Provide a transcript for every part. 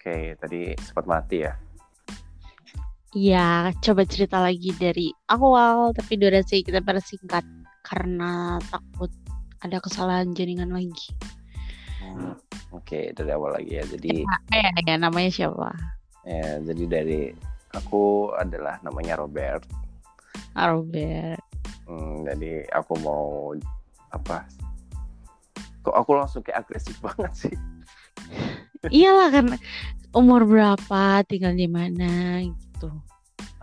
Oke, tadi sempat mati ya. Iya, coba cerita lagi dari awal, tapi durasi kita persingkat karena takut ada kesalahan jaringan lagi. Hmm, Oke, dari awal lagi ya. Jadi Ya, ya, ya namanya siapa? ya, jadi dari aku adalah namanya Robert. Ah, Robert. Hmm, jadi aku mau apa? Kok aku langsung kayak agresif banget sih? Iyalah kan umur berapa, tinggal di mana gitu.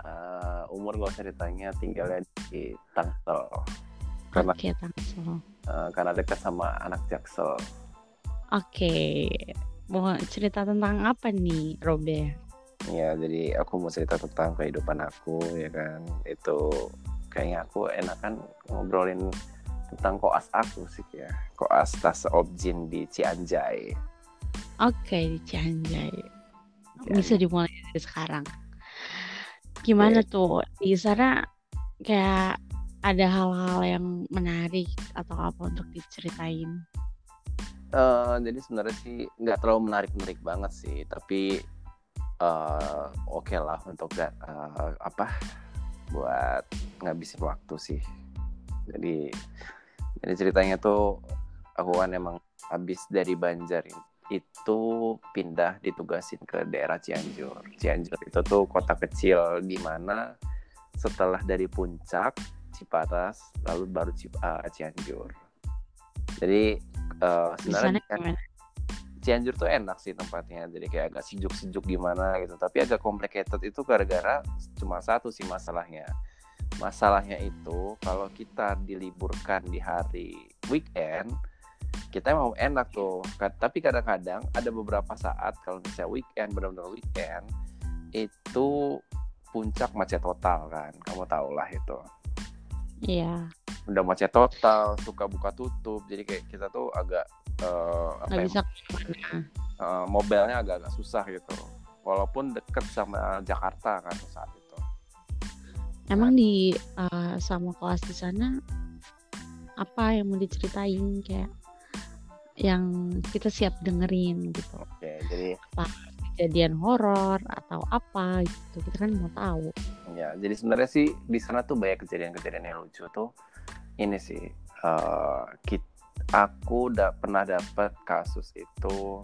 Eh, umur gak usah ditanya, tinggalnya di Tangsel. Karena Oke, Tangsel. eh, karena dekat sama anak Jaksel. Oke. Mau cerita tentang apa nih, Robert? Ya, jadi aku mau cerita tentang kehidupan aku ya kan. Itu kayaknya aku enakan ngobrolin tentang koas aku sih ya. Koas tas objin di Cianjay. Oke, di Cianjay. Cianjay. Bisa dimulai dari sekarang. Gimana tuh? Di sana kayak ada hal-hal yang menarik atau apa untuk diceritain? Eh, jadi sebenarnya sih nggak terlalu menarik-menarik banget sih, tapi eh, oke lah untuk nggak eh, apa buat ngabisin waktu sih. Jadi jadi ceritanya tuh aku kan emang habis dari Banjar itu pindah ditugasin ke daerah Cianjur. Cianjur itu tuh kota kecil di mana setelah dari puncak Ciparas lalu baru Cip- eh, Cianjur. Jadi Di sana sebenarnya? Cianjur tuh enak sih tempatnya jadi kayak agak sejuk-sejuk gimana gitu tapi agak complicated itu gara-gara cuma satu sih masalahnya masalahnya itu kalau kita diliburkan di hari weekend kita mau enak tuh. Tapi kadang-kadang ada beberapa saat kalau misalnya weekend benar-benar weekend itu puncak macet total kan. Kamu tau lah itu. Iya, udah macet total suka buka tutup. Jadi kayak kita tuh agak eh, apa ya, bisa eh, mobilnya agak-agak susah gitu. Walaupun deket sama Jakarta kan saat itu. Emang di eh, sama kelas di sana apa yang mau diceritain? Kayak yang kita siap dengerin gitu. oke jadi Kejadian horor atau apa gitu. Kita kan mau tahu. ya jadi sebenarnya sih di sana tuh banyak kejadian-kejadian yang lucu tuh ini sih eh, kit- aku udah pernah dapat kasus itu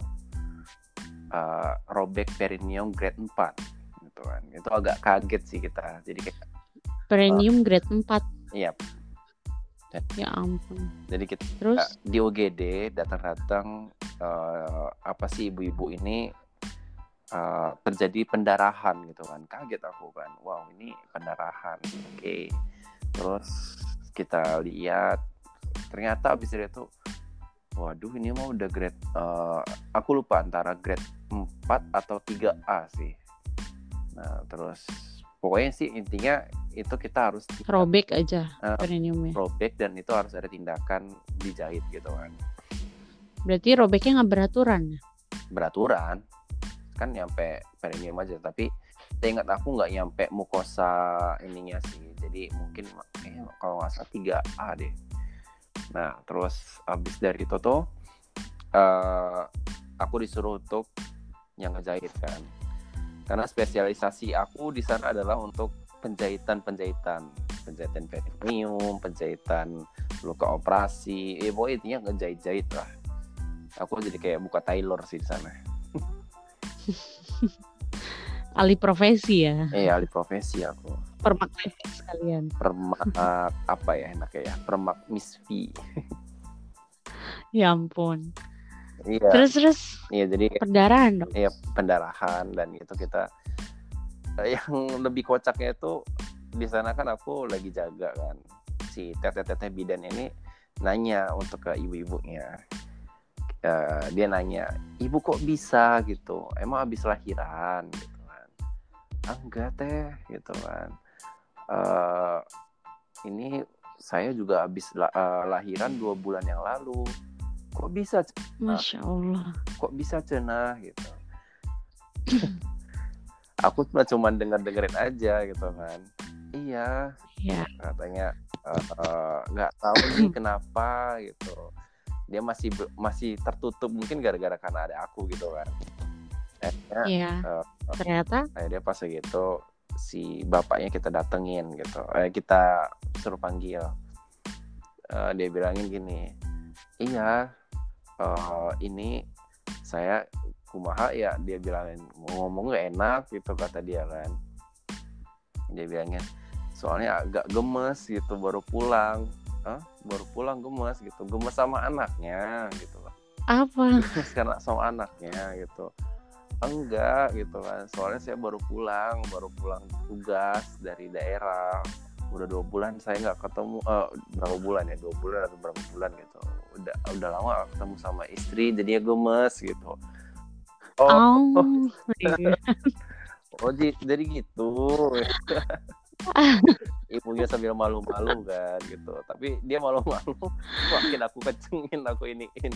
eh, robek perineum grade 4 gitu kan itu agak kaget sih kita jadi kayak Premium grade 4. iya Ya ampun. jadi kita Terus? Uh, di OGD datang-datang eh, apa sih ibu-ibu ini eh, terjadi pendarahan gitu kan. Kaget aku kan. Wow ini pendarahan. Oke. Terus kita lihat ternyata abis dari itu waduh ini mah udah grade eh, aku lupa antara grade 4 atau 3A sih. Nah terus pokoknya sih intinya itu kita harus robek aja Eh, perineumnya. robek dan itu harus ada tindakan dijahit gitu kan. Berarti robeknya nggak beraturan. beraturan. Kan nyampe perineum aja tapi saya ingat aku nggak nyampe mukosa ininya sih. Jadi mungkin eh, kalau nggak salah 3A deh. Nah terus abis dari itu tuh eh, aku disuruh untuk yang ngejahit kan karena spesialisasi aku di sana adalah untuk penjahitan penjahitan penjahitan perineum penjahitan luka operasi. Eh pokoknya intinya ngejahit-jahit lah. Aku jadi kayak buka tailor sih di sana. Alih profesi ya. eh alih profesi aku. Permak sekalian. permak apa ya enaknya ya? Permak misfi Ya ampun. Iya. Terus terus iya jadi perdarahan dong. ya pendarahan dan itu kita eh, yang lebih kocaknya itu di sana kan aku lagi jaga kan. Si teteh-teteh bidan ini nanya untuk ke ibu-ibunya. Eh, dia nanya ibu kok bisa? gitu. Emang habis lahiran? gitu kan. Ah, enggak teh. gitu kan. Eh, ini saya juga habis la- eh, lahiran dua bulan yang lalu kok bisa Masya Allah. kok bisa cenah gitu. Aku cuma denger dengerin aja gitu kan. Iya. Ya. katanya eh, nggak tahu nih kenapa gitu. Dia masih masih tertutup mungkin gara-gara karena ada aku gitu kan. Akhirnya Iya. eh, Ternyata? akhirnya pas gitu si bapaknya kita datengin gitu. Eh, kita suruh panggil. Eh, dia bilangin gini iya eh, ini saya kumaha ya dia bilangin mau ngomong gak enak gitu kata dia kan. Dia bilangnya soalnya agak gemes gitu baru pulang. Hah? baru pulang gemes gitu gemes sama anaknya gitu apa? gemes karena sama anaknya gitu. Enggak gitu kan. Soalnya saya baru pulang baru pulang tugas dari daerah. Udah dua bulan saya nggak ketemu eh, berapa bulan ya? Dua bulan atau berapa bulan gitu udah udah lama nggak ketemu sama istri jadinya gemes gitu. Oh. Oh, oh jadi gitu. Ibunya sambil malu-malu kan gitu. Tapi dia malu-malu makin aku kencengin aku iniin.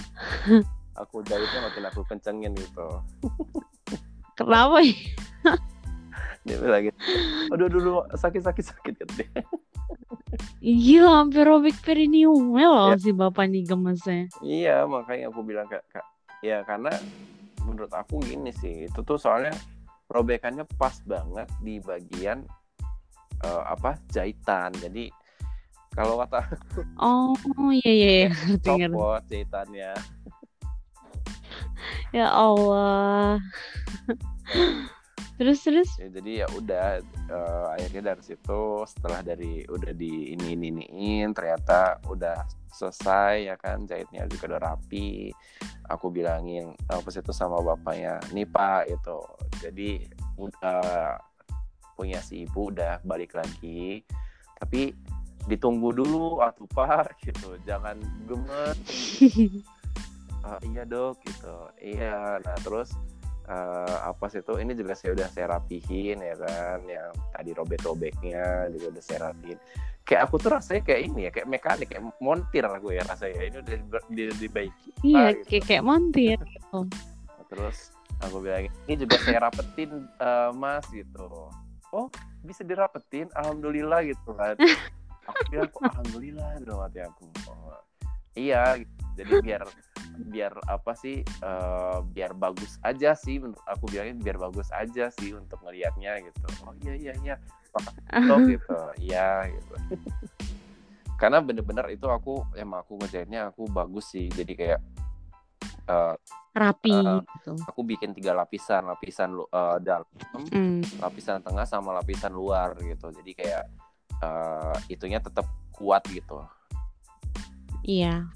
Aku jahitnya makin aku kencengin gitu. Kenapa ya? Dia bilang gitu aduh aduh aduh, sakit sakit sakit gitu dia Gila, hampir robek perineumnya loh Ya. si bapak nih gemesnya. iya makanya aku bilang kak kak ya karena menurut aku gini sih itu tuh soalnya robekannya pas banget di bagian eh, apa jahitan jadi kalau kata Oh, iya iya, iya. ngerti. copot jahitannya Ya Allah. terus terus? Ya, jadi ya udah eh, akhirnya dari situ setelah dari udah di ini ini iniin ternyata udah selesai ya kan? Jahitnya juga udah rapi. Aku bilangin apa itu sama bapaknya? Nih pak itu jadi udah punya si ibu udah balik lagi. Tapi ditunggu dulu atuh pak gitu. Jangan gemes. "Ah, iya dok gitu. Iya. Nah terus eh, apa sih itu? Ini juga saya udah saya rapihin ya kan? Yang tadi robek-robeknya juga udah saya rapihin. Kayak aku tuh rasanya kayak ini ya kayak mekanik kayak montir aku ya rasanya. Ini udah di- di- dibaiki. Iya gitu. kayak kayak montir gitu. Nah, terus aku bilang ini juga saya rapetin eh, mas gitu oh bisa dirapetin? Alhamdulillah gitu kan. Aku bilang alhamdulillah? Dalam hati aku. Oh, iya gitu. Jadi biar biar apa sih eh, biar bagus aja sih aku bilangin biar bagus aja sih untuk ngelihatnya gitu. Oh iya iya iya. Makasih, Dok, gitu. Iya gitu. Karena bener-bener itu aku emang aku ngerjainnya aku bagus sih. Jadi kayak eh, rapi Eh, gitu. aku bikin tiga lapisan lapisan eh, dalam Hmm. lapisan tengah sama lapisan luar gitu. Jadi kayak eh, itunya tetap kuat gitu. Iya.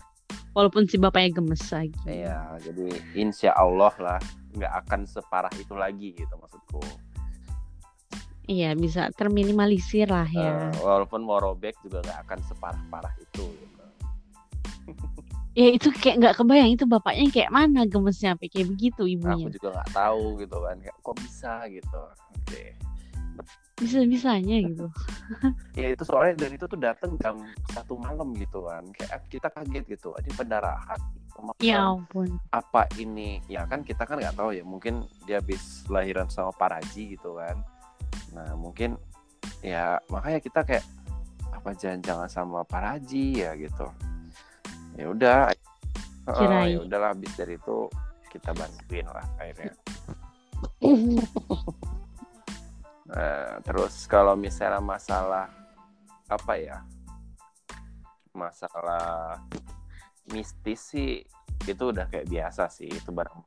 Walaupun si bapaknya gemes lagi. Iya, jadi insya Allah lah nggak akan separah itu lagi gitu maksudku. Iya, bisa terminimalisir lah ya. Eh, walaupun mau robek juga nggak akan separah-parah itu. Gitu. ya itu kayak nggak kebayang itu bapaknya kayak mana gemesnya sampai kayak begitu Aku ibunya. juga nggak tahu gitu kan, kok bisa gitu. Oke. Bisa-bisanya gitu. Ya itu soalnya dan itu tuh datang jam satu malam gitu kan, kayak kita kaget gitu. Ini pendarahan. Ya ampun. apa ini? Ya kan kita kan nggak tahu ya. Mungkin dia habis lahiran sama Paraji gitu kan. Nah mungkin ya makanya kita kayak apa jangan-jangan sama Paraji ya gitu. Ya udah. Kirain. ya udahlah habis dari itu kita bantuin lah akhirnya. Nah, terus kalau misalnya masalah apa ya? Masalah mistis sih itu udah kayak biasa sih itu barang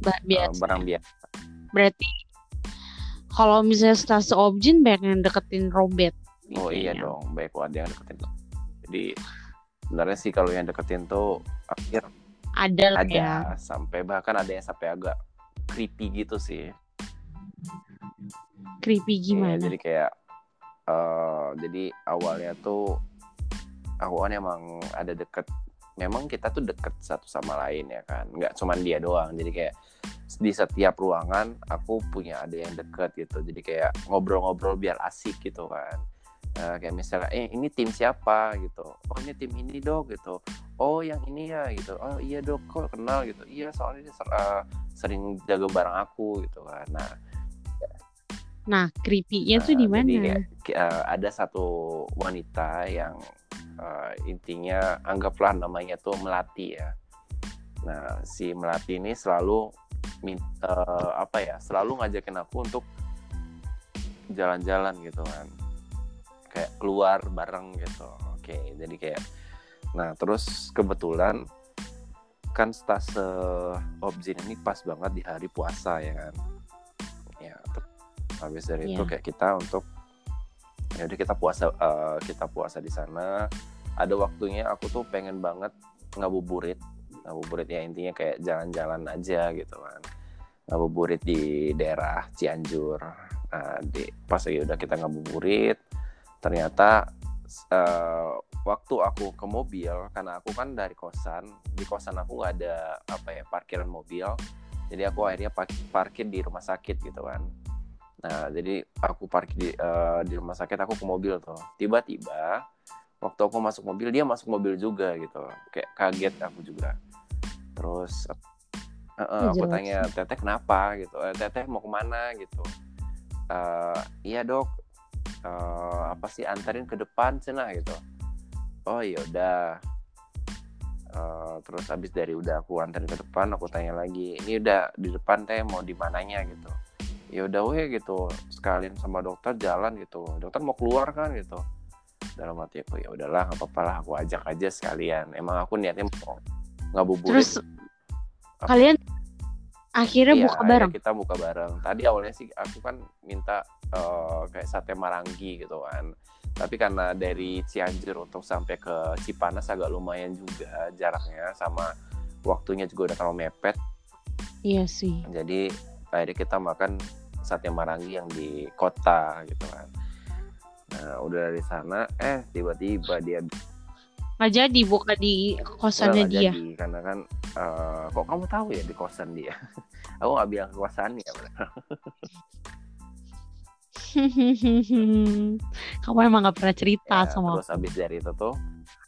Ba- eh, biasa. barang biasa. Berarti kalau misalnya stase objin banyak yang deketin Robert. Oh iya Kayaknya. dong, baik ada yang deketin. Jadi sebenarnya sih kalau yang deketin tuh akhir Ada lah ada ya. sampai bahkan ada yang sampai agak creepy gitu sih. Creepy Iya, gimana? jadi kayak eh jadi awalnya tuh aku kan emang ada deket memang kita tuh deket satu sama lain ya kan. Nggak cuman dia doang. Jadi kayak di setiap ruangan aku punya ada yang deket gitu. Jadi kayak ngobrol-ngobrol biar asik gitu kan. Eh, kayak misalnya eh ini tim siapa? gitu. Oh ini tim ini dok gitu. Oh yang ini ya gitu. Oh iya dok kok kenal gitu. Iya soalnya dia ser- eh, sering jaga barang aku gitu kan. Nah Nah, creepy-nya tuh Nah, di mana? kayak ada satu wanita yang eh, intinya anggaplah namanya tuh Melati ya. Nah, si Melati ini selalu min- eh, apa ya selalu ngajakin aku untuk jalan-jalan gitu kan kayak keluar bareng gitu oke jadi kayak nah terus kebetulan kan stase Obzin ini pas banget di hari puasa ya kan habis dari itu Iya. kayak kita untuk ya udah kita puasa eh, kita puasa di sana. Ada waktunya aku tuh pengen banget ngabuburit ngabuburit ya intinya kayak jalan-jalan aja gitu kan. Ngabuburit di daerah Cianjur. Nah di pas lagi udah kita ngabuburit ternyata eh, waktu aku ke mobil karena aku kan dari kosan di kosan aku nggak ada apa ya parkiran mobil. Jadi aku akhirnya parkir di rumah sakit gitu kan nah jadi aku parkir di, eh, di rumah sakit aku ke mobil tuh. Tiba-tiba waktu aku masuk mobil dia masuk mobil juga gitu. Kayak kaget aku juga. Terus eh, Ya, aku tanya teteh kenapa? gitu. Eh, teteh mau ke mana? gitu. Eh, iya dok. Eh, apa sih anterin ke depan cina gitu. Oh iya udah. Eh, terus habis dari udah aku anterin ke depan aku tanya lagi ini udah di depan teh mau di mananya? gitu ya udah weh gitu sekalian sama dokter jalan gitu. Dokter mau keluar kan gitu. Dalam hati aku ya udahlah nggak apa-apa lah aku ajak aja sekalian. Emang aku niatnya mau ngabuburit. Terus kalian akhirnya Iya, buka bareng. kita buka bareng. Tadi awalnya sih aku kan minta eh, kayak sate marangi gitu kan. Tapi karena dari Cianjur untuk sampai ke Cipanas agak lumayan juga jaraknya sama waktunya juga udah terlalu mepet. Iya sih. jadi akhirnya kita makan sate marangi yang di kota gitu kan. Nah udah dari sana eh tiba-tiba dia Nggak jadi buka di kosannya nggak dia. jadi karena kan eh, kok kamu tahu ya di kosan dia? Aku nggak bilang ke kosannya Kamu emang gak pernah cerita Ya, sama terus habis dari itu tuh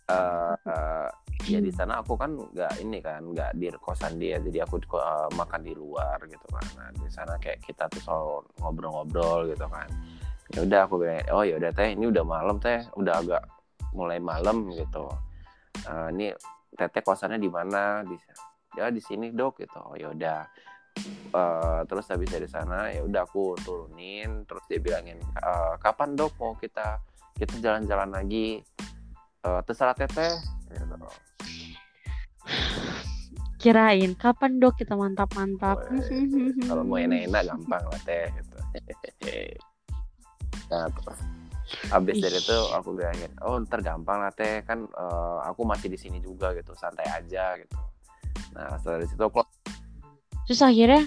eh eh, ya di sana aku kan nggak ini kan nggak di kosan dia jadi aku eh, makan di luar gitu kan. Nah, di sana kayak kita tuh selalu ngobrol-ngobrol gitu kan. Ya udah aku bilang oh ya udah teh ini udah malam teh. Udah agak mulai malam gitu. Eh, ini teteh kosannya di mana? Di ya di sini dok gitu. Oh ya udah. Eh, terus habis dari sana ya udah aku turunin. Terus dia bilangin "Eh, kapan dok mau kita kita jalan-jalan lagi Eh, terserah teteh gitu. Kirain kapan dok? Kita mantap-mantap. Weh, kalau mau enak-enak gampang lah teh gitu. nah terus. Habis dari itu aku bilangin oh ntar gampang lah teh. Kan eh, aku masih di sini juga gitu. Santai aja gitu. Nah setelah dari situ aku Terus akhirnya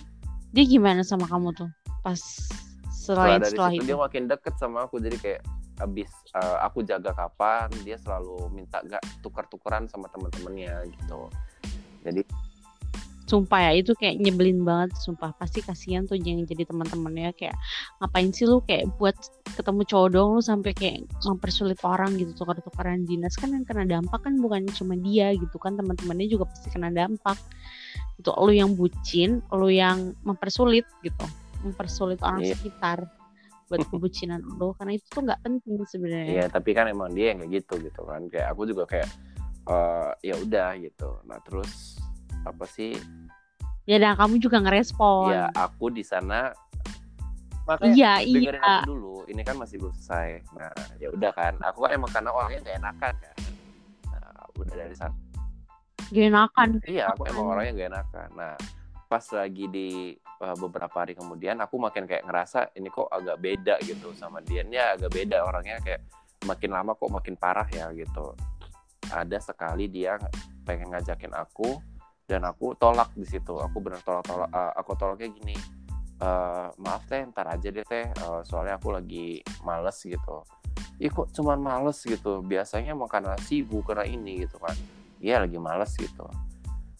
dia gimana sama kamu tuh? Pas setelah selain dari setelah situ itu? dia makin deket sama aku. Jadi kayak abis eh, aku jaga kapan dia selalu minta gak tukar-tukeran sama teman-temannya gitu. Jadi Sumpah ya itu kayak nyebelin banget sumpah. Pasti kasihan tuh yang jadi teman-temannya kayak ngapain sih lu kayak buat ketemu cowok dong lu sampai kayak mempersulit orang gitu tukar-tukaran dinas kan yang kena dampak kan bukan cuma dia gitu kan. Teman-temannya juga pasti kena dampak. Itu lu yang bucin lu yang mempersulit gitu. Mempersulit orang Iya. sekitar buat kebucinan lu karena itu tuh nggak penting sebenarnya Iya, tapi kan emang dia yang kayak gitu gitu kan. Kayak aku juga kayak eh ya udah gitu. Nah, terus apa sih? ya dan kamu juga ngerespon Ya aku di sana makanya iya dengerin iya aku dulu. Ini kan masih belum selesai. Nah, ya udah kan. Aku kan emang karena orangnya gak enakan kan. Nah, udah dari sana. gak enakan Iya, aku emang orangnya gak enakan. Nah, pas lagi di eh, beberapa hari kemudian aku makin kayak ngerasa ini kok agak beda gitu sama dia. Dia agak beda orangnya kayak makin lama kok makin parah ya gitu. Ada sekali dia pengen ngajakin aku dan aku tolak di situ. Aku bener tolak-tolak. eh, aku tolaknya gini. "Eh, maaf teh, ntar aja deh teh. Eh, soalnya aku lagi males gitu. Ih kok cuman males gitu. Biasanya emang karena sibuk karena ini gitu kan. Iya lagi males gitu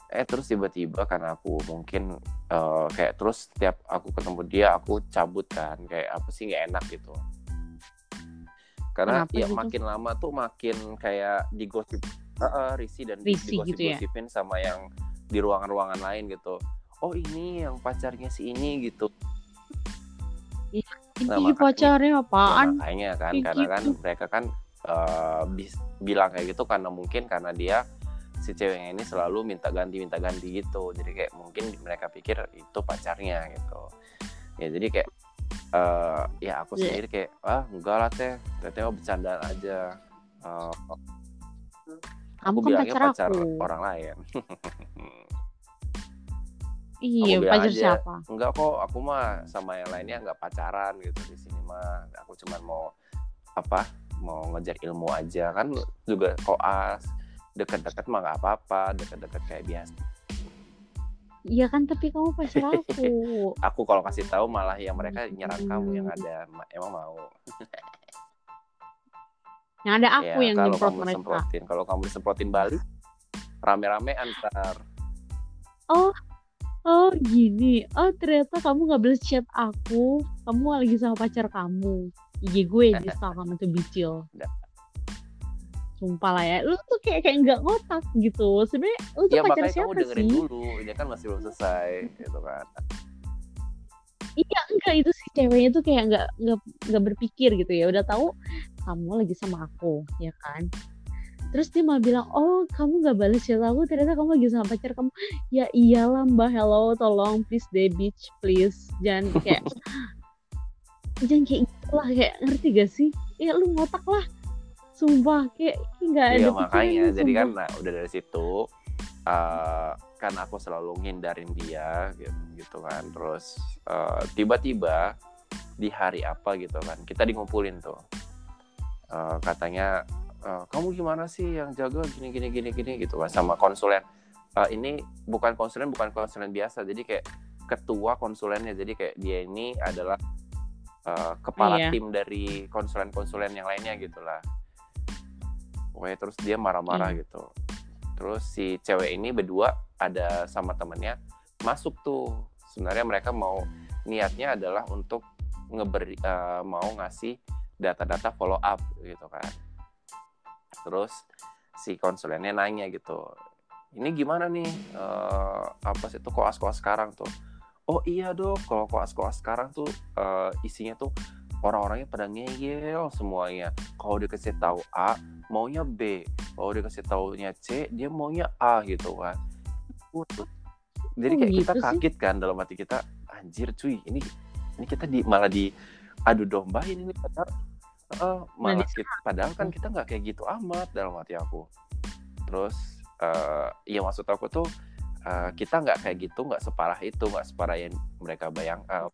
eh terus tiba-tiba karena aku mungkin eh, kayak terus setiap aku ketemu dia aku cabut kan kayak apa sih nggak enak gitu karena Kenapa ya gitu? makin lama tuh makin kayak digosip eh, eh, risih dan Risih gitu ya? digosip-gosipin sama yang di ruangan-ruangan lain gitu oh ini yang pacarnya si ini gitu ini Nah, pacarnya Ya, apaan makanya kan Kayak karena kan gitu. mereka kan eh, bis- bilang kayak gitu karena mungkin karena dia si ceweknya ini selalu minta ganti minta ganti gitu jadi kayak mungkin mereka pikir itu pacarnya gitu ya jadi kayak uh, ya aku Iya. sendiri kayak ah enggak lah teh teteh mah bercandaan aja Uh, Kamu aku kan bilangnya pacar pacar aku. orang lain Iya, pacar aja. siapa? enggak kok aku mah sama yang lainnya enggak pacaran gitu di sini mah aku cuma mau apa mau ngejar ilmu aja kan juga koas deket-deket mah nggak apa-apa deket-deket kayak biasa Iya kan, tapi kamu pacar aku. aku kalau kasih tahu malah yang mereka nyerang kamu yang ada Ma- emang mau Yang ada aku ya yang kalau kamu mereka. semprotin kalau kamu disemprotin balik rame-rame antar Oh gini, oh ternyata kamu gak balas chat aku, kamu lagi sama pacar kamu. IG gue di stalk sama tuh bicil. Sumpah lah ya, lu tuh kayak kayak nggak ngotak gitu. Sebenarnya lu tuh ya pacar makanya kamu siapa dengerin sih? dulu ini kan masih belum selesai gitu kan Iya enggak itu si ceweknya tuh kayak nggak nggak nggak berpikir gitu ya. Udah tahu kamu lagi sama aku, ya kan? Terus dia malah bilang, oh kamu gak balas chat aku, ternyata kamu lagi sama pacar kamu. Ya iyalah mbak, hello, tolong please deh bitch, please. Jangan kayak, jangan kayak gitu lah, kayak ngerti gak sih? Ya lu ngotak lah, sumpah, kayak nggak ada Iya makanya jadi kan sumpah. nah, udah dari situ eh kan aku selalu ngindarin dia gitu, gitu kan. Terus eh, tiba-tiba di hari apa gitu kan kita di ngumpulin tuh. Eh, katanya eh, kamu gimana sih yang jaga gini gini gini gini? Gitu kan sama konsulen. Eh, ini bukan konsulen bukan konsulen biasa. Jadi kayak ketua konsulennya. Jadi kayak dia ini adalah eh, kepala Iya. tim dari konsulen-konsulen yang lainnya gitulah pokoknya terus dia marah-marah Iya. gitu. Terus si cewek ini berdua ada sama temennya masuk tuh. Sebenarnya mereka mau niatnya adalah untuk ngeberi eh, mau ngasih data-data follow up gitu kan. Terus si konsulennya nanya gitu ini gimana nih eh, apa sih tuh koas-koas sekarang tuh? Oh iya dok. Kalau koas-koas sekarang tuh eh, isinya tuh orang-orangnya pada ngeyel semuanya. Kalau dikasih tahu A maunya B. Kalau dikasih taunya C dia maunya A gitu kan. Waduh. jadi Kok kayak kita gitu kaget kan dalam hati kita anjir cuy ini ini kita di malah di adu dombain ini padahal eh, malah Nah, kita, padahal kan kita nggak kayak gitu amat dalam hati aku. Terus eh ya maksud aku tuh eh, kita nggak kayak gitu nggak separah itu nggak separah yang mereka bayang eh,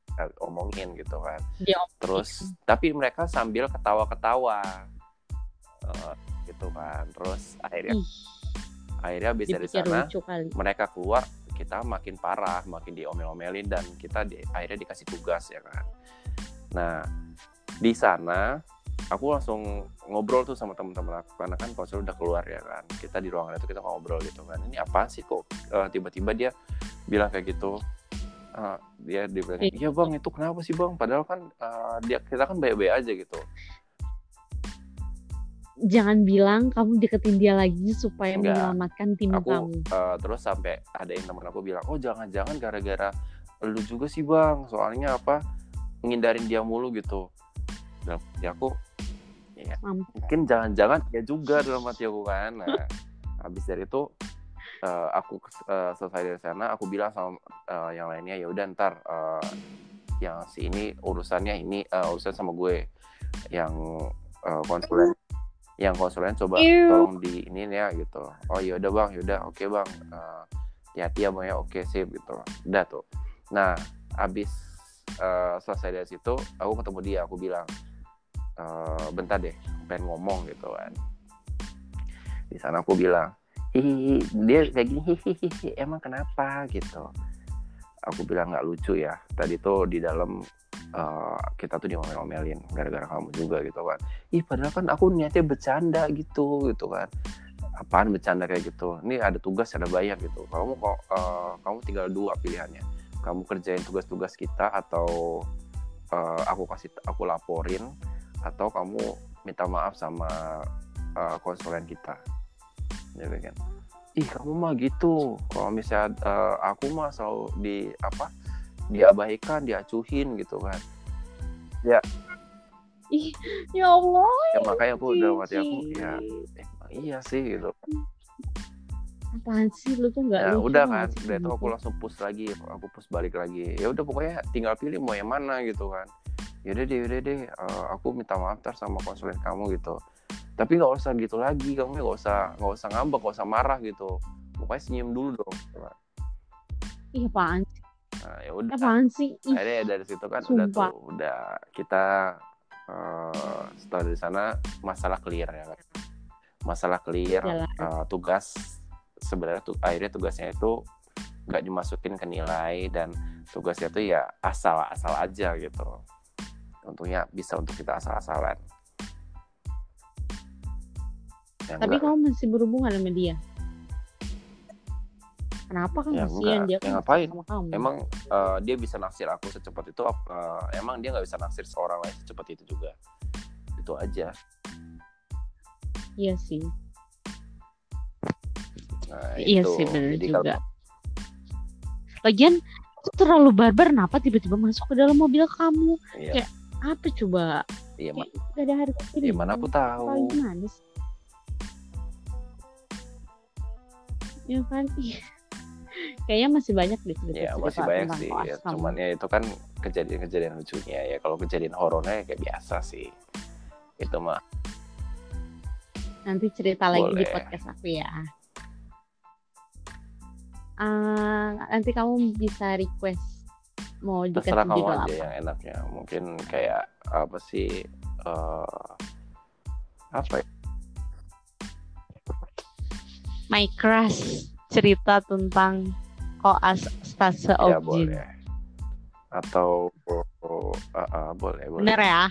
omongin gitu kan. Dia terus tapi mereka sambil ketawa-ketawa. Eh, gitu kan. Terus akhirnya Ih, akhirnya habis dari sana mereka keluar kita makin parah makin diomel-omelin dan kita di, akhirnya dikasih tugas ya kan. Nah di sana aku langsung ngobrol tuh sama teman-teman aku karena kan konsul udah keluar ya kan kita di ruangan itu kita ngobrol gitu kan. Ini apa sih kok eh, tiba-tiba dia bilang kayak gitu. Ah, dia dia bilang iya bang itu kenapa sih bang? Padahal kan eh, dia kita kan baik-baik aja gitu. Jangan bilang kamu deketin dia lagi supaya Enggak. menyelamatkan tim aku kamu. eh, terus sampai ada yang temen aku bilang oh jangan-jangan gara-gara lu juga sih bang. Soalnya apa ngindarin dia mulu gitu. Dalam hati aku ya mungkin jangan-jangan dia juga dalam hati aku kan. Nah habis dari itu eh, aku eh, selesai dari sana aku bilang sama eh, yang lainnya ya udah ntar eh, yang si ini urusannya ini eh, urusan sama gue. Yang eh, konsulen yang konsulen coba Ew. tolong di ini ya gitu. Oh yaudah bang yaudah oke bang. Eh, hati-hati ya bang ya. Oke sip gitu. Udah tuh. Nah abis eh, selesai dari situ aku ketemu dia aku bilang "Eh, bentar deh pengen ngomong gitu kan. Di sana aku bilang hihihi dia kayak gini hihihi emang kenapa? gitu. Aku bilang nggak lucu ya tadi tuh di dalam eh, kita tuh diomel-omelin gara-gara kamu juga gitu kan. Ih padahal kan aku niatnya bercanda gitu gitu kan. Apaan bercanda kayak gitu? Ini ada tugas ada bayar gitu. Kamu kok eh, kamu tinggal dua pilihannya. Kamu kerjain tugas-tugas kita atau eh, aku kasih aku laporin atau kamu minta maaf sama eh, konsulen kita. Ya kan ih kamu mah gitu. Kalau misalnya eh, aku mah selalu di apa diabaikan diacuhin gitu kan. Ih, ya Allah. ya makanya aku dalam hati aku ya emang iya sih gitu. Apaan sih lu tuh nggak Nah, lucu udah kan, udah itu aku langsung push lagi, aku push balik lagi. Ya udah pokoknya tinggal pilih mau yang mana gitu kan. Yaudah deh, yaudah deh, eh, aku minta maaf ntar sama konsulen kamu gitu. Tapi nggak usah gitu lagi, kamu nggak usah nggak usah ngambek, nggak usah marah gitu. Pokoknya senyum dulu dong. Ih apaan sih? Nah, ya udah. Apaan sih? Ih, Akhirnya dari situ kan udah Sumpah. tuh, udah kita eh, setelah dari sana masalah clear ya kan. Masalah clear, Jalan. eh, tugas sebenarnya tuh akhirnya tugasnya itu nggak dimasukin ke nilai dan tugasnya tuh ya asal-asal aja gitu. Untungnya bisa untuk kita asal-asalan. Ya, tapi enggak. kamu masih berhubungan sama dia? Kenapa kan Ya, kasihan dia Ya, kan ngapain? sama kamu? emang eh, dia bisa naksir aku secepat itu eh, emang dia nggak bisa naksir seorang lain secepat itu juga itu aja Iya sih. nah, Iya itu. sih Jadi juga. kalau Lagian itu terlalu barbar kenapa tiba-tiba masuk ke dalam mobil kamu? iya, Kayak Apa coba? iya, ma- gak ada harga diri. iya, mana aku tahu gimana sih? Ya kan? Ih. Kayaknya masih banyak deh cerita-cerita ya masih banyak sih ya, cuman ya itu kan kejadian-kejadian lucunya ya kalau kejadian horornya kayak biasa sih itu mah Nanti cerita lagi di Boleh. podcast aku ya. Ah, nanti kamu bisa request mau terserah dikasih kamu judul aja apa. yang enaknya mungkin kayak apa sih eh, apa ya? My Crush cerita tentang koas stase ya objin. boleh atau ah, ah, boleh boleh Bener ya?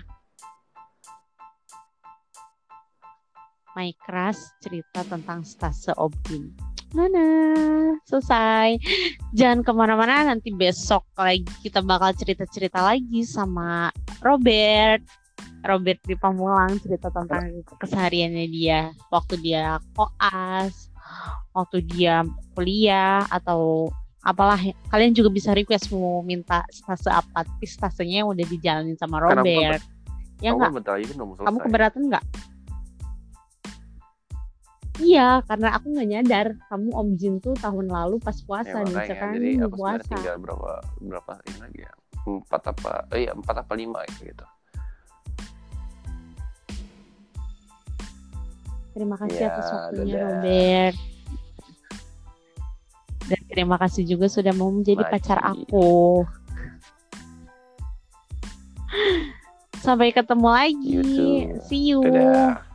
My Crush cerita tentang stase objin. Nana, selesai. Jangan ke mana-mana, nanti besok lagi kita bakal cerita-cerita lagi sama Robert. Robert di Pamulang cerita tentang kesehariannya dia. Waktu dia koas, waktu dia kuliah atau apalah. Kalian juga bisa request mau minta stase apa. Tapi stasenya yang udah dijalanin sama Robert. ya belum selesai. kamu keberatan nggak iya karena aku nggak nyadar. Kamu Om Jin tuh tahun lalu pas ya, puasa nih makanya. sekarang jadi aku puasa. tinggal berapa berapa ini lagi ya? Empat apa eh iya empat apa lima gitu. Terima kasih Ya, atas waktunya dadah. Robert. Dan terima kasih juga sudah mau menjadi Maki. pacar aku. Sampai ketemu lagi. You see you. Dadah